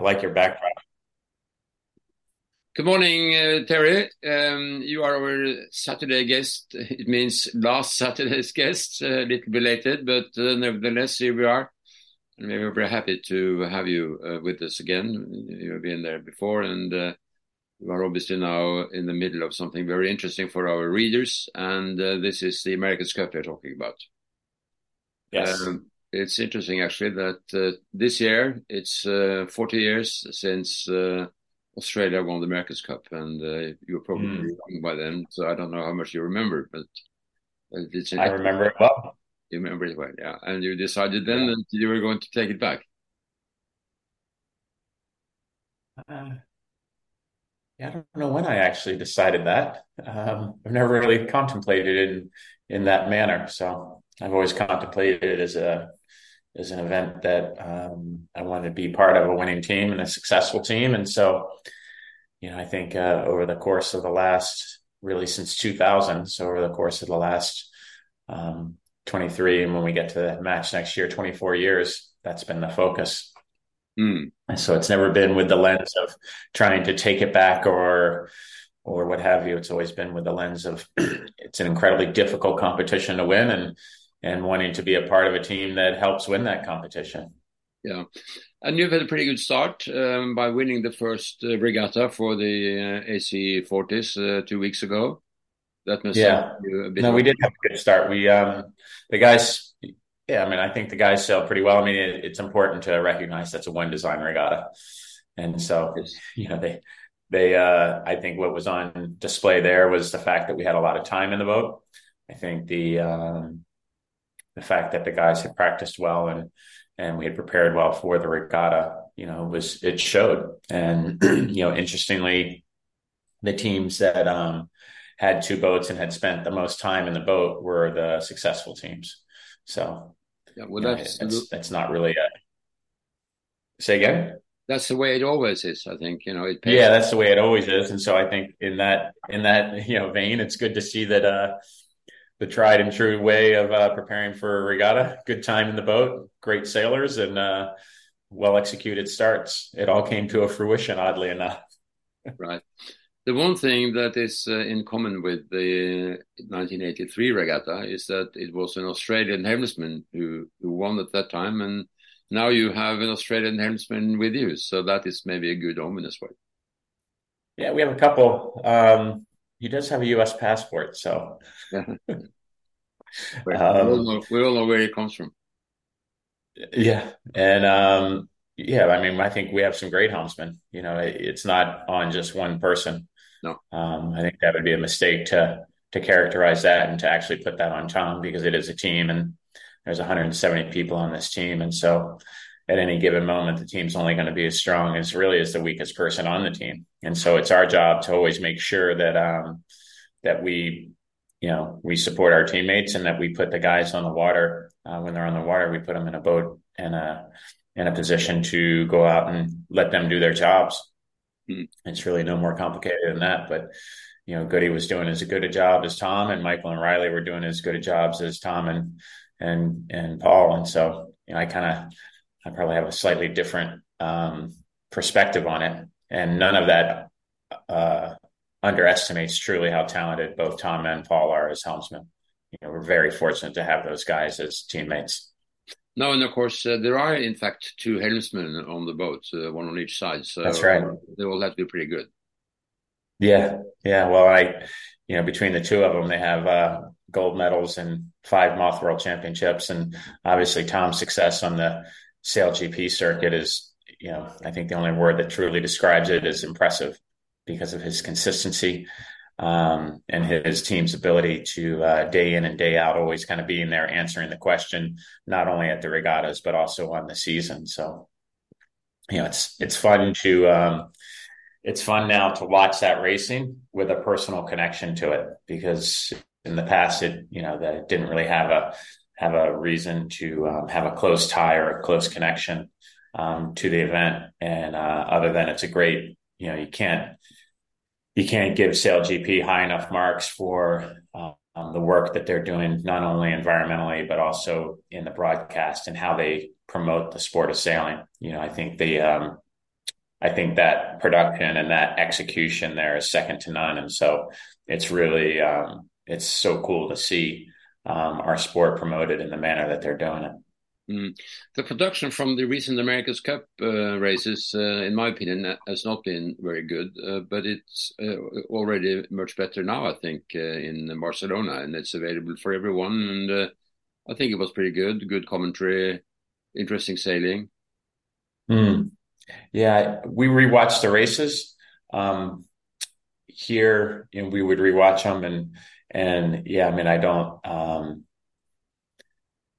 I like your background. Good morning, uh, Terry. Um, you are our Saturday guest. It means last Saturday's guest, a little belated, but uh, nevertheless, here we are. And we're very happy to have you uh, with us again. You've been there before, and uh, you are obviously now in the middle of something very interesting for our readers. And uh, this is the America's Cup we're talking about. Yes. Um, it's interesting, actually, that uh, this year it's 40 years since Australia won the America's Cup, and uh, you were probably mm. young by then, so I don't know how much you remember, but it's I remember it well. You remember it well, yeah. And you decided then yeah. that you were going to take it back. Uh, yeah, I don't know when I actually decided that. Um, I've never really contemplated it in in that manner, so I've always contemplated it as a is an event that um, I wanted to be part of a winning team and a successful team. And so, you know, I think uh, over the course of the last, really since 2000, so over the course of the last um, 23, and when we get to the match next year, 24 years, that's been the focus. Mm. And so it's never been with the lens of trying to take it back or or what have you. It's always been with the lens of it's an incredibly difficult competition to win and and wanting to be a part of a team that helps win that competition. Yeah, and you've had a pretty good start um, by winning the first uh, regatta for the uh, AC40s uh, two weeks ago. That must yeah. no, we did have a good start. We um, the guys, yeah, I mean, I think the guys sailed pretty well. I mean, it, it's important to recognize that's a one design regatta, and so you know they they uh, I think what was on display there was the fact that we had a lot of time in the boat. I think the um, the fact that the guys had practiced well and and we had prepared well for the regatta, you know, was it showed. And you know, interestingly, the teams that um, had two boats and had spent the most time in the boat were the successful teams. So, yeah, well, that's, know, that's, that's not really a. Say again. That's the way it always is. I think you know it. yeah, that's the way it always is, and so I think in that in that you know vein, it's good to see that uh, the tried and true way of uh, preparing for a regatta. Good time in the boat, great sailors, and uh, well executed starts. It all came to a fruition, oddly enough. right. The one thing that is uh, in common with the 1983 regatta is that it was an Australian helmsman who, who won at that time, and now you have an Australian helmsman with you. So that is maybe a good omen as well. Yeah, we have a couple. Um, he does have a U.S. passport, so um, we, all know, we all know where he comes from. Yeah, and um, yeah, I mean, I think we have some great helmsmen. You know, it, it's not on just one person. No, um, I think that would be a mistake to to characterize that and to actually put that on Tom because it is a team and there's 170 people on this team, and so at any given moment, the team's only going to be as strong as really as the weakest person on the team. And so it's our job to always make sure that um, that we, you know, we support our teammates and that we put the guys on the water uh, when they're on the water. We put them in a boat and a in a position to go out and let them do their jobs. Mm-hmm. It's really no more complicated than that. But you know, Goody was doing as good a job as Tom, and Michael and Riley were doing as good a jobs as Tom and and and Paul. And so you know, I kind of I probably have a slightly different um, perspective on it, and none of that uh, underestimates truly how talented both Tom and Paul are as helmsmen. You know, we're very fortunate to have those guys as teammates. No, and of course uh, there are in fact two helmsmen on the boat, uh, one on each side. So that's right. They all have to be pretty good. Yeah, yeah. Well, I, you know, between the two of them, they have uh, gold medals and five Moth World Championships, and obviously Tom's success on the SailGP circuit is, you know, I think the only word that truly describes it is impressive because of his consistency um, and his team's ability to uh, day in and day out always kind of being there answering the question, not only at the regattas but also on the season. So, you know, it's it's fun to um, it's fun now to watch that racing with a personal connection to it because in the past it you know that it didn't really have a have a reason to um, have a close tie or a close connection um, to the event. And uh, other than it's a great, you know, you can't you can't give SailGP high enough marks for um, the work that they're doing, not only environmentally but also in the broadcast and how they promote the sport of sailing. You know, I think the um, I think that production and that execution there is second to none. And so it's really um, it's so cool to see um, our sport promoted in the manner that they're doing it. Mm. The production from the recent America's Cup uh, races, uh, in my opinion, has not been very good, uh, but it's uh, already much better now, I think, uh, in Barcelona, and it's available for everyone. And uh, I think it was pretty good, good commentary, interesting sailing. Mm. Yeah, we rewatched the races um, here, and we would rewatch them, and and yeah, I mean, I don't. Um,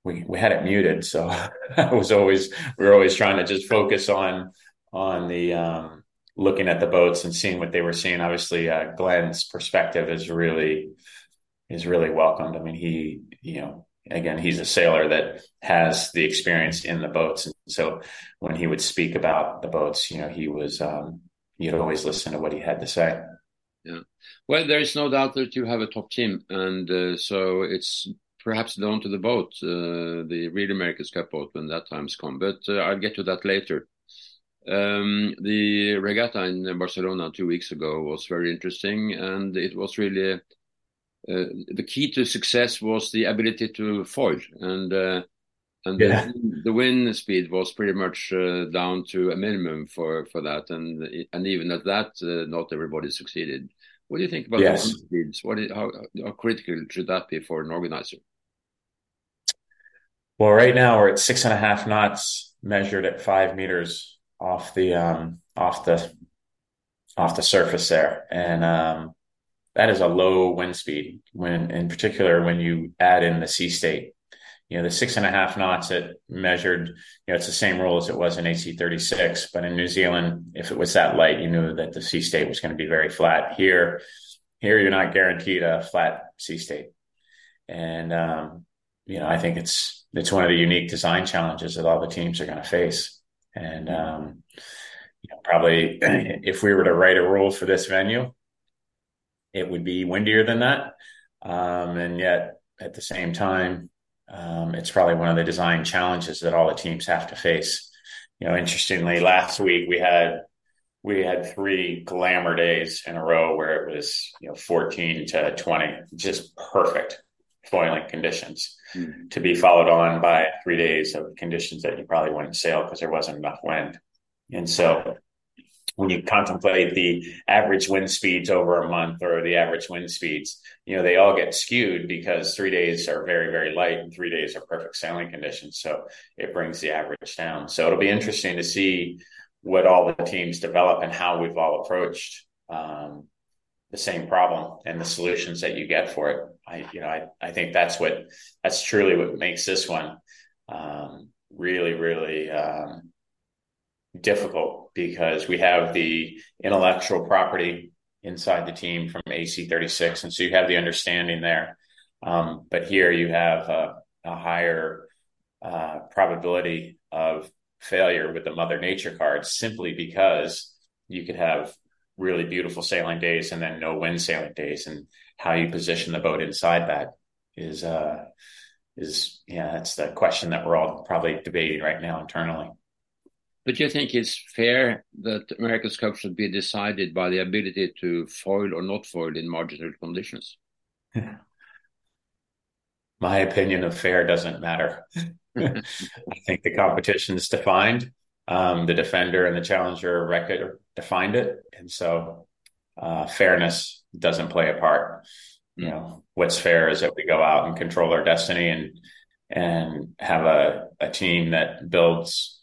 we we had it muted, so I was always we were always trying to just focus on on the um, looking at the boats and seeing what they were seeing. Obviously, uh, Glenn's perspective is really is really welcomed. I mean, he you know again he's a sailor that has the experience in the boats, and so when he would speak about the boats, you know, he was um, you'd always listen to what he had to say. Yeah, well, there is no doubt that you have a top team, and uh, so it's perhaps down to the boat, uh, the Real America's Cup boat, when that time's come. But uh, I'll get to that later. Um, the regatta in Barcelona two weeks ago was very interesting, and it was really uh, the key to success was the ability to foil, and uh, and yeah. the, the, wind speed was pretty much uh, down to a minimum for for that, and and even at that, uh, not everybody succeeded. What do you think about yes. the wind speeds? What is, how, how critical should that be for an organizer? Well, right now we're at six and a half knots measured at five meters off the um, off the off the surface there, and um, that is a low wind speed. When, in particular, when you add in the sea state, you know the six and a half knots it measured. You know, it's the same rule as it was in AC thirty six, but in New Zealand, if it was that light, you knew that the sea state was going to be very flat. Here, here you're not guaranteed a flat sea state, and um, you know I think it's it's one of the unique design challenges that all the teams are going to face. And um, you know, probably if we were to write a rule for this venue, it would be windier than that. Um, and yet, at the same time, um, it's probably one of the design challenges that all the teams have to face. You know, interestingly, last week we had we had three glamour days in a row where it was you know 14 to 20, just perfect foiling conditions mm-hmm. to be followed on by three days of conditions that you probably wouldn't sail because there wasn't enough wind. And so when you contemplate the average wind speeds over a month or the average wind speeds, you know, they all get skewed because three days are very, very light and three days are perfect sailing conditions. So it brings the average down. So it'll be interesting to see what all the teams develop and how we've all approached um, the same problem and the solutions that you get for it. I, you know, I, I think that's what, that's truly what makes this one um, really, really um, difficult because we have the intellectual property inside the team from AC 36. And so you have the understanding there. Um, but here you have a, a higher uh, probability of failure with the Mother Nature cards simply because you could have really beautiful sailing days and then no wind sailing days and how you position the boat inside that is uh is yeah that's the question that we're all probably debating right now internally but you think it's fair that America's Cup should be decided by the ability to foil or not foil in marginal conditions? My opinion of fair doesn't matter. I think the competition is defined um, the defender and the challenger record defined it, and so uh, fairness doesn't play a part. You know, what's fair is that we go out and control our destiny and and have a, a team that builds,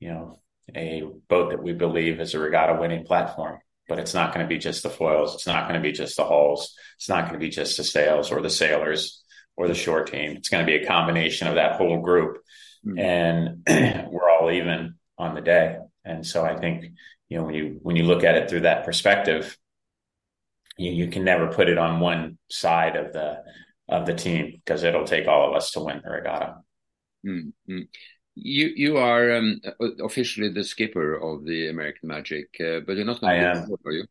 you know, a boat that we believe is a regatta winning platform. But it's not going to be just the foils. It's not going to be just the hulls. It's not going to be just the sails or the sailors or the shore team. It's going to be a combination of that whole group. Mm-hmm. And we're all even on the day. And so I think, you know, when you when you look at it through that perspective, you, you can never put it on one side of the of the team because it'll take all of us to win the regatta. Mm-hmm. You you are um, officially the skipper of the American Magic, uh, but you're not going to be are you?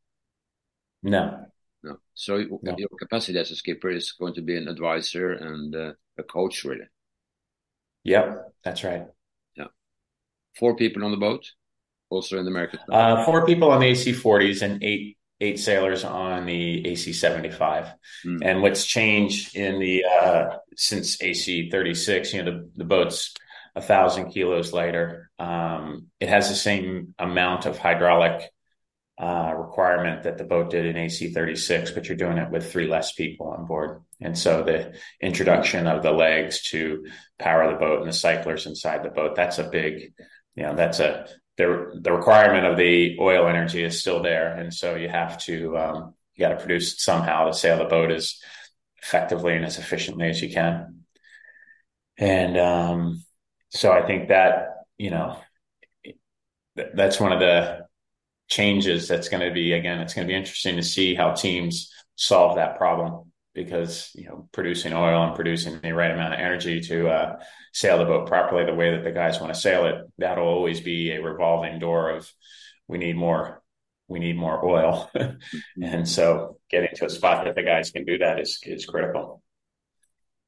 No. No. So no. your capacity as a skipper is going to be an advisor and uh, a coach, really. Yep, that's right Yeah. four people on the boat? also in the American? Uh, four people on the AC40s and eight eight sailors on the AC75. Mm. And what's changed in the uh, since AC36, you know, the, the boat's a thousand kilos lighter. Um, it has the same amount of hydraulic uh, requirement that the boat did in AC36, but you're doing it with three less people on board. And so the introduction of the legs to power the boat and the cyclers inside the boat, that's a big, you know, that's a the the requirement of the oil energy is still there, and so you have to um, you got to produce somehow to sail the boat as effectively and as efficiently as you can. And um, so I think that you know that's one of the changes that's going to be again it's going to be interesting to see how teams solve that problem because you know producing oil and producing the right amount of energy to uh, sail the boat properly the way that the guys want to sail it that'll always be a revolving door of we need more we need more oil. And so getting to a spot that the guys can do that is is critical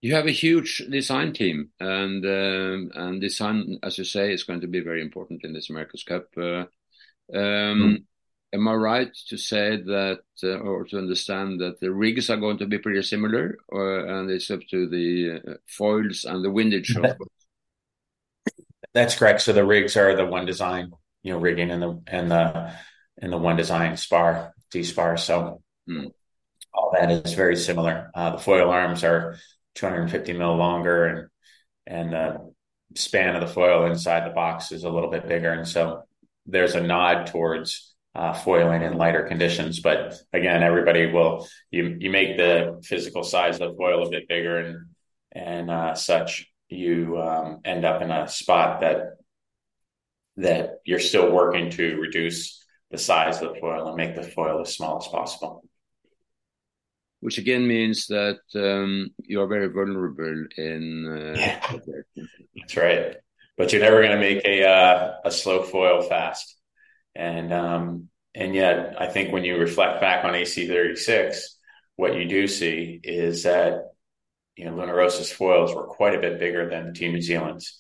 you have a huge design team and um, and design as you say is going to be very important in this america's cup uh, um, mm am I right to say that, uh, or to understand that the rigs are going to be pretty similar, or, and it's up to the uh, foils and the windage? That's correct. So the rigs are the one design, you know, rigging and the and the and the one design spar, D spar. So mm. all that is very similar. Uh, the foil arms are 250 mil longer, and and the span of the foil inside the box is a little bit bigger, and so there's a nod towards uh, foiling in lighter conditions. But again, everybody will you you make the physical size of the foil a bit bigger and and uh, such, you um, end up in a spot that that you're still working to reduce the size of the foil and make the foil as small as possible. Which again means that um, you are very vulnerable in. Uh, yeah. That's right, but you're never going to make a uh, a slow foil fast. And um, and yet, I think when you reflect back on AC36, what you do see is that you know Luna Rossa's foils were quite a bit bigger than Team New Zealand's,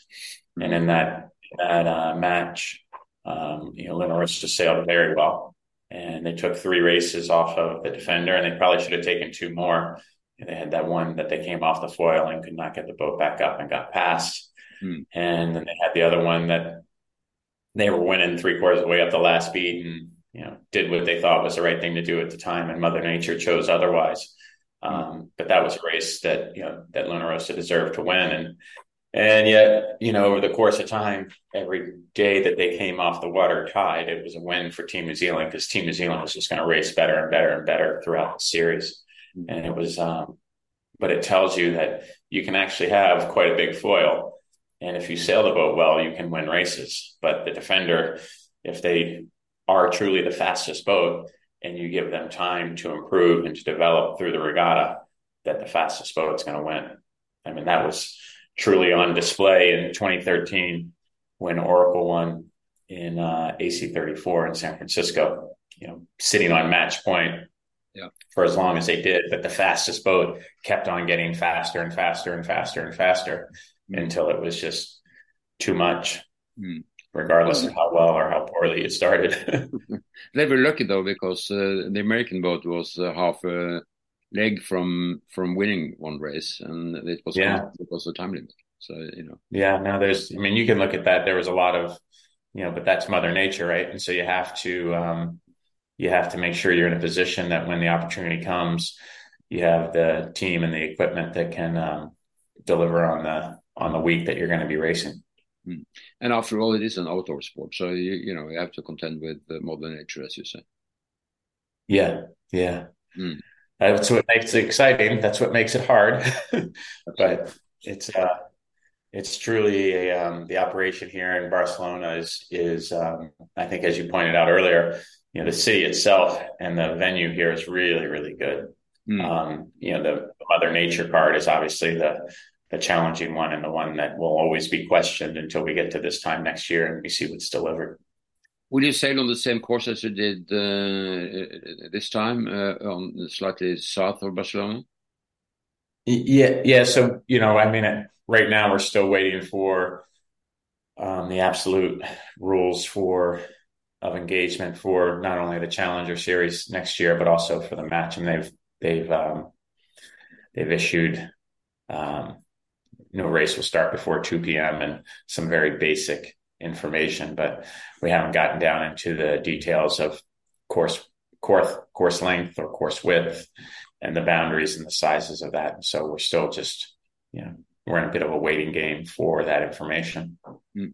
and in that that uh, match, um, you know Luna Rossa sailed very well, and they took three races off of the defender, and they probably should have taken two more. And they had that one that they came off the foil and could not get the boat back up and got past, hmm. and then they had the other one that they were winning three quarters of the way up the last beat and you know did what they thought was the right thing to do at the time and mother nature chose otherwise um, but that was a race that you know that Luna Rossa deserved to win and and yet you know over the course of time every day that they came off the water tied it was a win for team new zealand because team new zealand was just going to race better and better and better throughout the series and it was um, but it tells you that you can actually have quite a big foil and if you sail the boat well, you can win races. But the defender, if they are truly the fastest boat and you give them time to improve and to develop through the regatta, that the fastest boat's going to win. I mean, that was truly on display in 2013 when Oracle won in uh, AC34 in San Francisco, you know, sitting on match point yeah. for as long as they did. But the fastest boat kept on getting faster and faster and faster and faster until it was just too much, mm. regardless of how well or how poorly it started. they were lucky though because uh, the American boat was uh, half a leg from from winning one race, and it was yeah. because of time limit. So you know, yeah. Now there's, I mean, you can look at that. There was a lot of, you know, but that's Mother Nature, right? And so you have to um, you have to make sure you're in a position that when the opportunity comes, you have the team and the equipment that can um, deliver on the on the week that you're going to be racing. Hmm. And after all, it is an outdoor sport, so you you know you have to contend with Mother Nature, as you say. Yeah, yeah. Mm. That's what makes it exciting. That's what makes it hard. but it's uh, it's truly a um, the operation here in Barcelona is is um, I think as you pointed out earlier, you know the city itself and the venue here is really really good. Mm. Um, you know the Mother Nature part is obviously the the challenging one and the one that will always be questioned until we get to this time next year and we see what's delivered. Will you sail on the same course as you did uh, this time uh, on slightly south of Barcelona? Yeah, yeah. So you know, I mean, right now we're still waiting for um, the absolute rules for of engagement for not only the Challenger Series next year, but also for the match. And they've they've um, they've issued um, no race will start before 2 p.m. and some very basic information, but we haven't gotten down into the details of course course course length or course width and the boundaries and the sizes of that. And So we're still just you know we're in a bit of a waiting game for that information. Mm.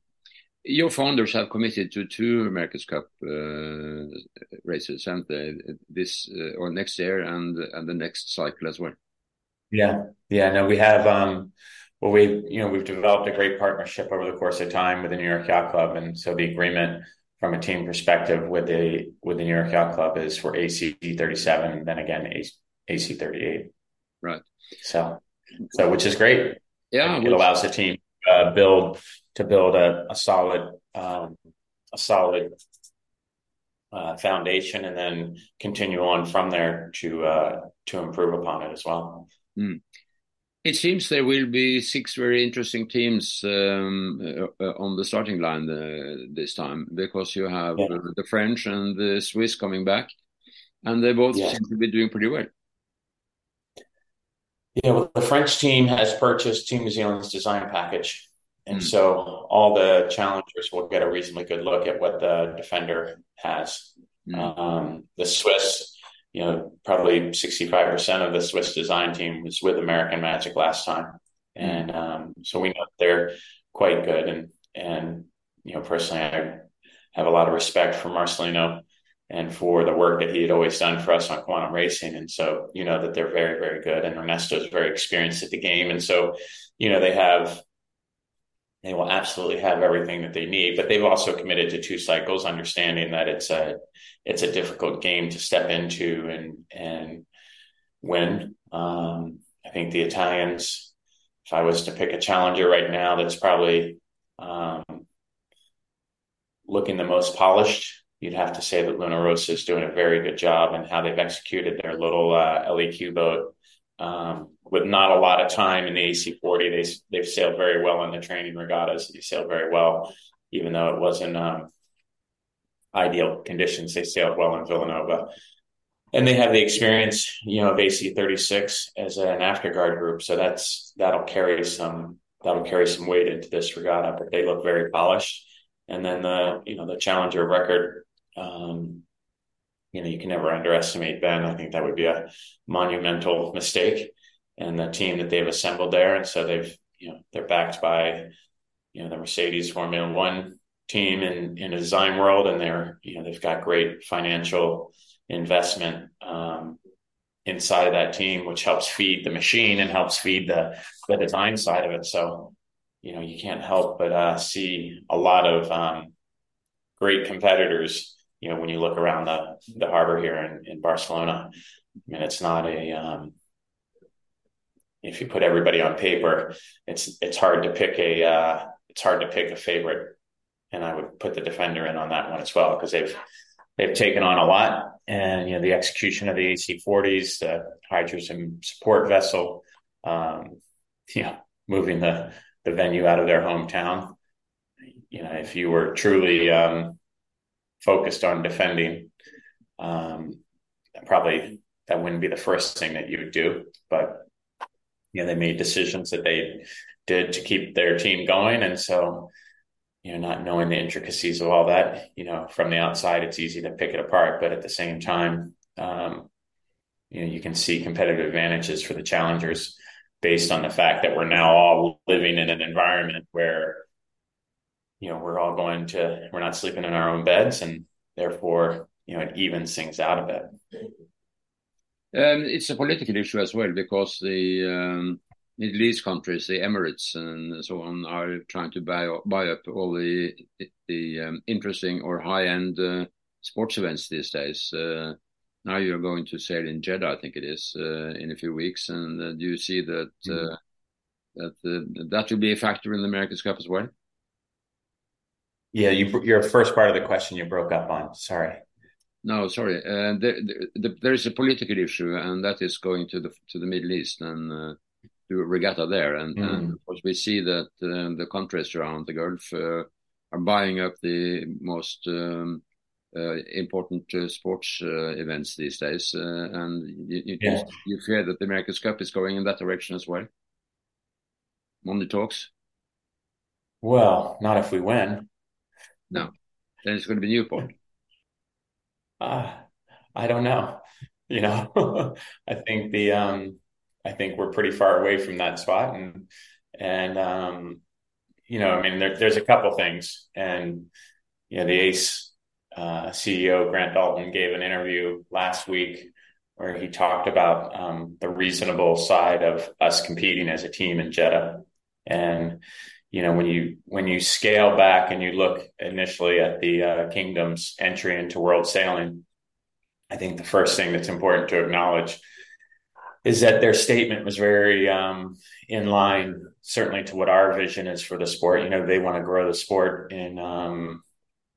Your founders have committed to two America's Cup uh, races, and this uh, or next year and and the next cycle as well. Yeah, yeah. No, we have. Um, well, we you know we've developed a great partnership over the course of time with the New York Yacht Club, and so the agreement from a team perspective with the with the New York Yacht Club is for AC thirty seven, and then again AC thirty eight. Right. So, so which is great. Yeah, it, it allows the team uh, build to build a, a solid um, a solid uh, foundation, and then continue on from there to uh, to improve upon it as well. Mm. It seems there will be six very interesting teams um, uh, uh on the starting line uh, this time because you have yeah. the French and the Swiss coming back, and they both yeah. seem to be doing pretty well. Yeah, well, the French team has purchased Team New Zealand's design package. And mm. so all the challengers will get a reasonably good look at what the defender has. Mm. Um, the Swiss, you know, probably 65% of the Swiss design team was with American Magic last time. Hmm. And um, so we know they're quite good. And, and, you know, personally, I have a lot of respect for Marcelino and for the work that he had always done for us on quantum racing. And so, you know, that they're very, very good. And Ernesto's very experienced at the game. And so, you know, they have, they will absolutely have everything that they need, but they've also committed to two cycles, understanding that it's a, it's a difficult game to step into and, and win. Um, I think the Italians, if I was to pick a challenger right now, that's probably, um, looking the most polished you'd have to say that Luna Rossa is doing a very good job and how they've executed their little uh, LEQ boat. Um, with not a lot of time in the AC40, they they've sailed very well in the training regattas. They sailed very well, even though it wasn't um, ideal conditions. They sailed well in Vilanova, and they have the experience, you know, of AC36 as an afterguard group. So that's that'll carry some that'll carry some weight into this regatta. But they look very polished. And then the you know the Challenger record um, you know, you can never underestimate Ben. I think that would be a monumental mistake. And the team that they've assembled there, and so they've, you know, they're backed by, you know, the Mercedes Formula One team in in a design world, and they're, you know, they've got great financial investment um, inside of that team, which helps feed the machine and helps feed the the design side of it. So, you know, you can't help but uh, see a lot of um, great competitors you know, when you look around the the harbor here in, in Barcelona, I mean, it's not a um, if you put everybody on paper, it's it's hard to pick a uh, it's hard to pick a favorite, and I would put the defender in on that one as well because they've they've taken on a lot, and you know the execution of the AC40s, the hydrogen support vessel, um, you know, moving the the venue out of their hometown. You know, if you were truly um, focused on defending, um, probably that wouldn't be the first thing that you would do. But you know, they made decisions that they did to keep their team going, and so you know, not knowing the intricacies of all that, you know, from the outside, it's easy to pick it apart. But at the same time, um, you know, you can see competitive advantages for the challengers based on the fact that we're now all living in an environment where you know, we're all going to, we're not sleeping in our own beds, and therefore, you know, it evens things out a bit. Um, it's a political issue as well because the um, Middle East countries, the Emirates and so on, are trying to buy buy up all the the um, interesting or high end uh, sports events these days. Uh, now you're going to sail in Jeddah, I think it is, uh, in a few weeks, and uh, do you see that mm. that uh, that will be a factor in the America's Cup as well? Yeah, you, your first part of the question you broke up on. Sorry. No, sorry. Uh, there, there, there is a political issue, and that is going to the to the Middle East and uh, do a regatta there. And, mm. and of course, we see that uh, the countries around the Gulf uh, are buying up the most um, uh, important uh, sports uh, events these days, and you, you, yeah. you, fear that the America's Cup is going in that direction as well. On the talks. Well, not if we win. No, then it's going to be Newport. Uh, I don't know. You know, I think the um, I think we're pretty far away from that spot, and and um, you know, I mean, there, there's a couple things, and you know, the Ace uh, CEO Grant Dalton gave an interview last week where he talked about um, the reasonable side of us competing as a team in Jeddah, and you know when you when you scale back and you look initially at the uh, kingdom's entry into world sailing, I think the first thing that's important to acknowledge is that their statement was very um, in line, certainly to what our vision is for the sport. You know, they want to grow the sport in um,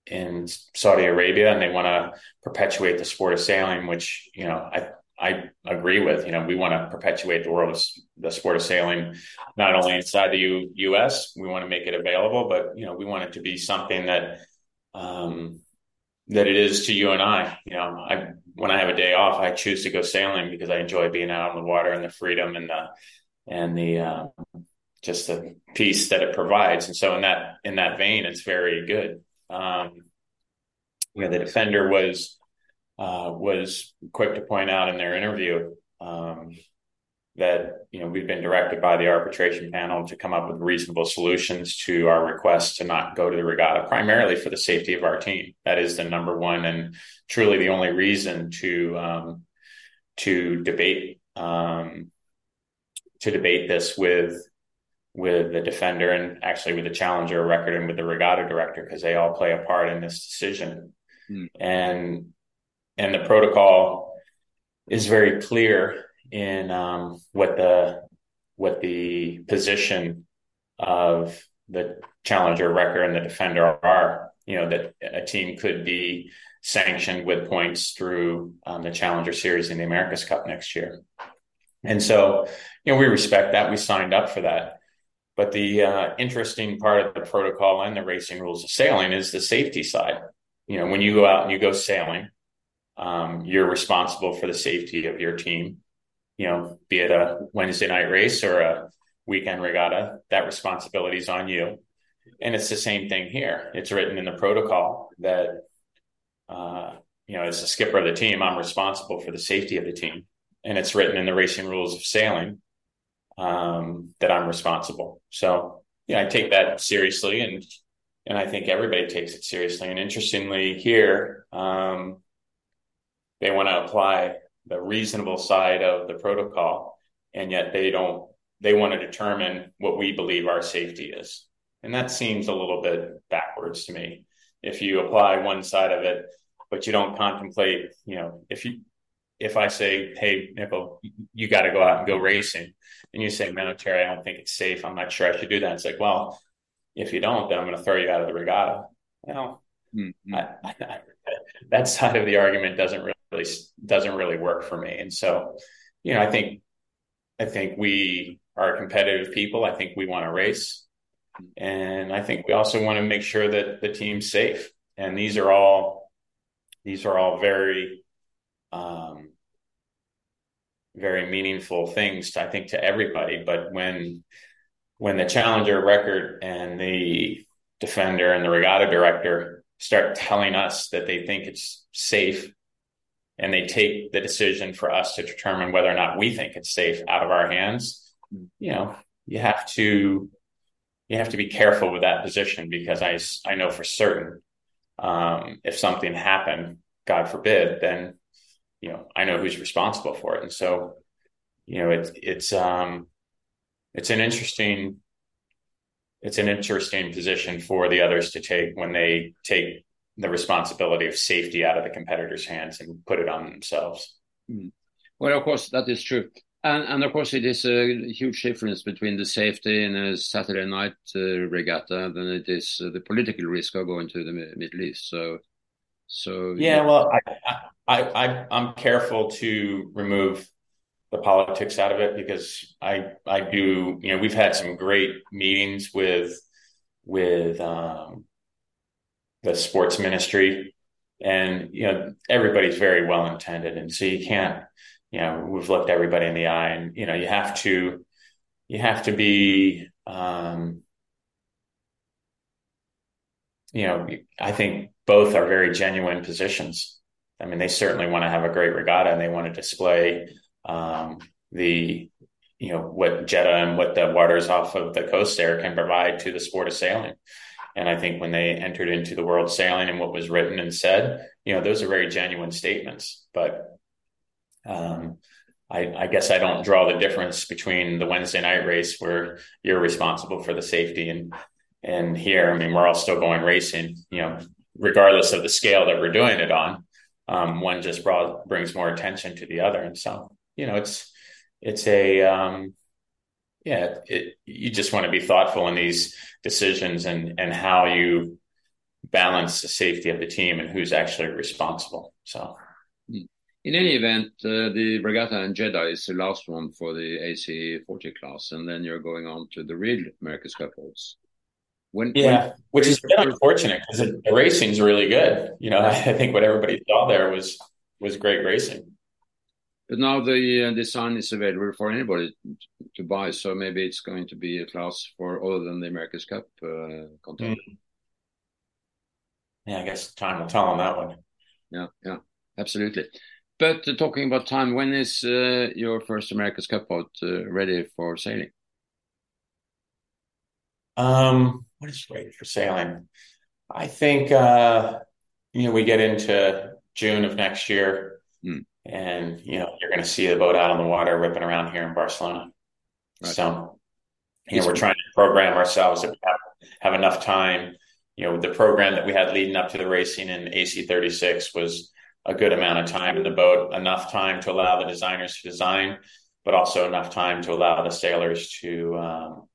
in Saudi Arabia, and they want to perpetuate the sport of sailing, which you know I I agree with. You know, we want to perpetuate the world of the sport of sailing, not only inside the U- U.S. We want to make it available, but you know, we want it to be something that um, that it is to you and I. You know, I when I have a day off, I choose to go sailing because I enjoy being out on the water and the freedom and the and the uh, just the peace that it provides. And so in that in that vein, it's very good. Um, you know, the defender was uh, was quick to point out in their interview um, that you know we've been directed by the arbitration panel to come up with reasonable solutions to our request to not go to the regatta, primarily for the safety of our team. That is the number one and truly the only reason to um, to debate um, to debate this with with the defender and actually with the challenger record and with the regatta director because they all play a part in this decision. Mm. And and the protocol is very clear in um, what the what the position of the challenger record and the defender are. You know that a team could be sanctioned with points through um, the Challenger Series in the America's Cup next year, and so you know we respect that. We signed up for that. But the uh, interesting part of the protocol and the racing rules of sailing is the safety side. You know, when you go out and you go sailing, um, you're responsible for the safety of your team you know, be it a Wednesday night race or a weekend regatta, that responsibility is on you. And it's the same thing here. It's written in the protocol that, uh, you know, as the skipper of the team, I'm responsible for the safety of the team. And it's written in the racing rules of sailing um, that I'm responsible. So, yeah, I take that seriously. And, and I think everybody takes it seriously. And interestingly, here, um, they want to apply the reasonable side of the protocol, and yet they don't. They want to determine what we believe our safety is, and that seems a little bit backwards to me. If you apply one side of it, but you don't contemplate, you know, if you if I say, "Hey, Nickel, you got to go out and go racing," and you say, "Man, Terry, I don't think it's safe. I'm not sure I should do that." It's like, well, if you don't, then I'm going to throw you out of the regatta. You know, mm-hmm. I, I, that side of the argument doesn't really really doesn't really work for me. And so, you know, I think I think we are competitive people. I think we want to race. And I think we also want to make sure that the team's safe. And these are all these are all very um, very meaningful things I think to everybody. But when when the challenger record and the defender and the regatta director start telling us that they think it's safe and they take the decision for us to determine whether or not we think it's safe out of our hands, you know, you have to you have to be careful with that position because I I know for certain um, if something happened, God forbid, then you know I know who's responsible for it, and so you know it's it's um it's an interesting it's an interesting position for the others to take when they take the responsibility of safety out of the competitors' hands and put it on themselves. Mm. Well, of course, that is true. And, and, of course, it is a huge difference between the safety in a Saturday night uh, regatta than it is uh, the political risk of going to the Middle East. So, so yeah, yeah. well, I, I, I, I'm careful to remove the politics out of it because I, I do. You know, we've had some great meetings with, with um, the sports ministry and you know everybody's very well intended, and so you can't, you know, we've looked everybody in the eye, and you know you have to, you have to be, um, you know, I think both are very genuine positions. I mean, they certainly want to have a great regatta, and they want to display um, the you know what Jeddah and what the waters off of the coast there can provide to the sport of sailing. And I think when they entered into the world sailing and what was written and said, you know, those are very genuine statements. But um, I, I, guess I don't draw the difference between the Wednesday night race where you're responsible for the safety and and here, I mean, we're all still going racing, you know, regardless of the scale that we're doing it on. Um, one just brought, brings more attention to the other, and so you know, it's it's a um, yeah, it, you just want to be thoughtful in these decisions and and how you balance the safety of the team and who's actually responsible. So, in any event, uh, the regatta and Jeddah is the last one for the AC 40 class, and then you're going on to the real America's Cup holds. When, yeah, when, which is unfortunate because the racing's really good. You know, I think what everybody saw there was was great racing. But now the uh, design is available for anybody to buy, so maybe it's going to be a class for other than the America's Cup uh, content. Mm. Yeah, I guess time will tell on that one. Yeah, yeah, absolutely. But uh, talking about time, when is uh, your first America's Cup boat uh, ready for sailing? Um, what is ready for sailing? I think uh, you know we get into June of next year. Mm and you know you're going to see the boat out on the water ripping around here in Barcelona. Right. So, you know, we're trying to program ourselves have, have enough time. You know, the program that we had leading up to the racing in AC36 was a good amount of time in the boat, enough time to allow the designers to design, but also enough time to allow the sailors to um,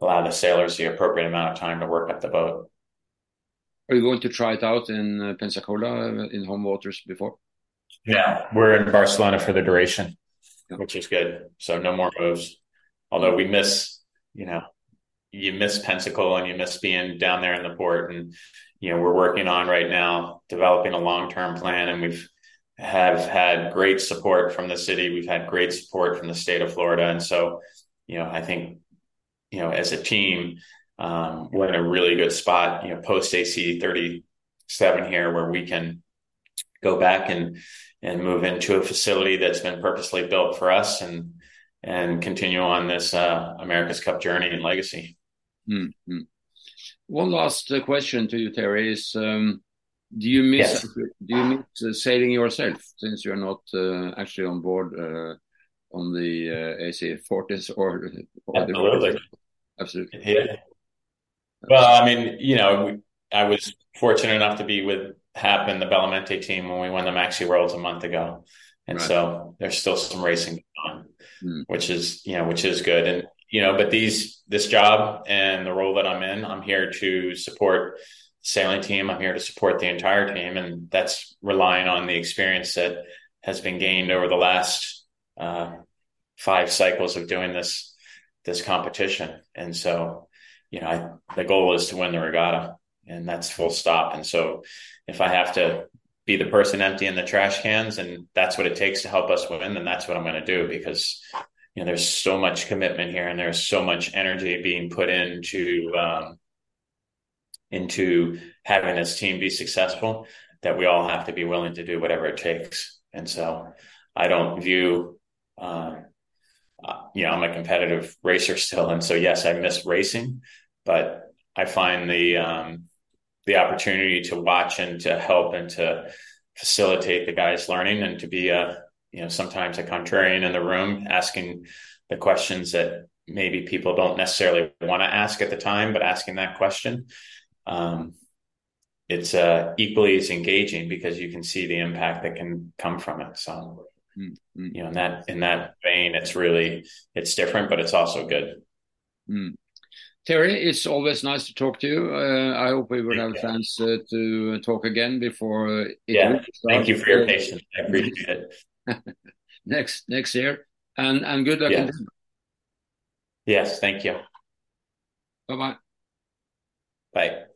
allow the sailors the appropriate amount of time to work at the boat. Are you going to try it out in uh, Pensacola uh, in home waters before? Yeah, we're in Barcelona for the duration, which is good. So no more moves. Although we miss, you know, you miss Pensacola and you miss being down there in the port. And, you know, we're working on right now developing a long term plan and we've have had great support from the city. We've had great support from the state of Florida. And so, you know, I think, you know, as a team, um, we're in a really good spot, you know, post AC 37 here where we can go back and and move into a facility that's been purposely built for us and and continue on this uh, America's Cup journey and legacy. Mm-hmm. One last uh, question to you, Terry, is um, do you miss yes. do you miss uh, sailing yourself since you're not uh, actually on board uh, on the uh, AC40s or, or absolutely, absolutely, yeah. Well, I mean, you know, I was fortunate enough to be with Hap and the Bella Mente team when we won the Maxi Worlds a month ago. And right. so there's still some racing going on, mm. which is, you know, which is good. And, you know, but these, this job and the role that I'm in, I'm here to support the sailing team. I'm here to support the entire team. And that's relying on the experience that has been gained over the last uh, five cycles of doing this, this competition. And so, you know, I, the goal is to win the regatta and that's full stop. And so if I have to be the person emptying the trash cans and that's what it takes to help us win, then that's what I'm going to do because you know there's so much commitment here and there's so much energy being put into um, into having this team be successful that we all have to be willing to do whatever it takes. And so I don't view uh, uh, you know, I'm a competitive racer still. And so, yes, I miss racing, but I find the, um, the opportunity to watch and to help and to facilitate the guys learning and to be a you know sometimes a contrarian in the room asking the questions that maybe people don't necessarily want to ask at the time but asking that question um, it's uh, equally as engaging because you can see the impact that can come from it so mm-hmm. you know in that in that vein it's really it's different but it's also good mm. Terry, it's always nice to talk to you. Uh, I hope we will have a chance uh, to talk again before. Uh, yeah, thank you for your patience. I appreciate it. next next year, and and good luck. Yes, yes thank you. Bye bye. Bye.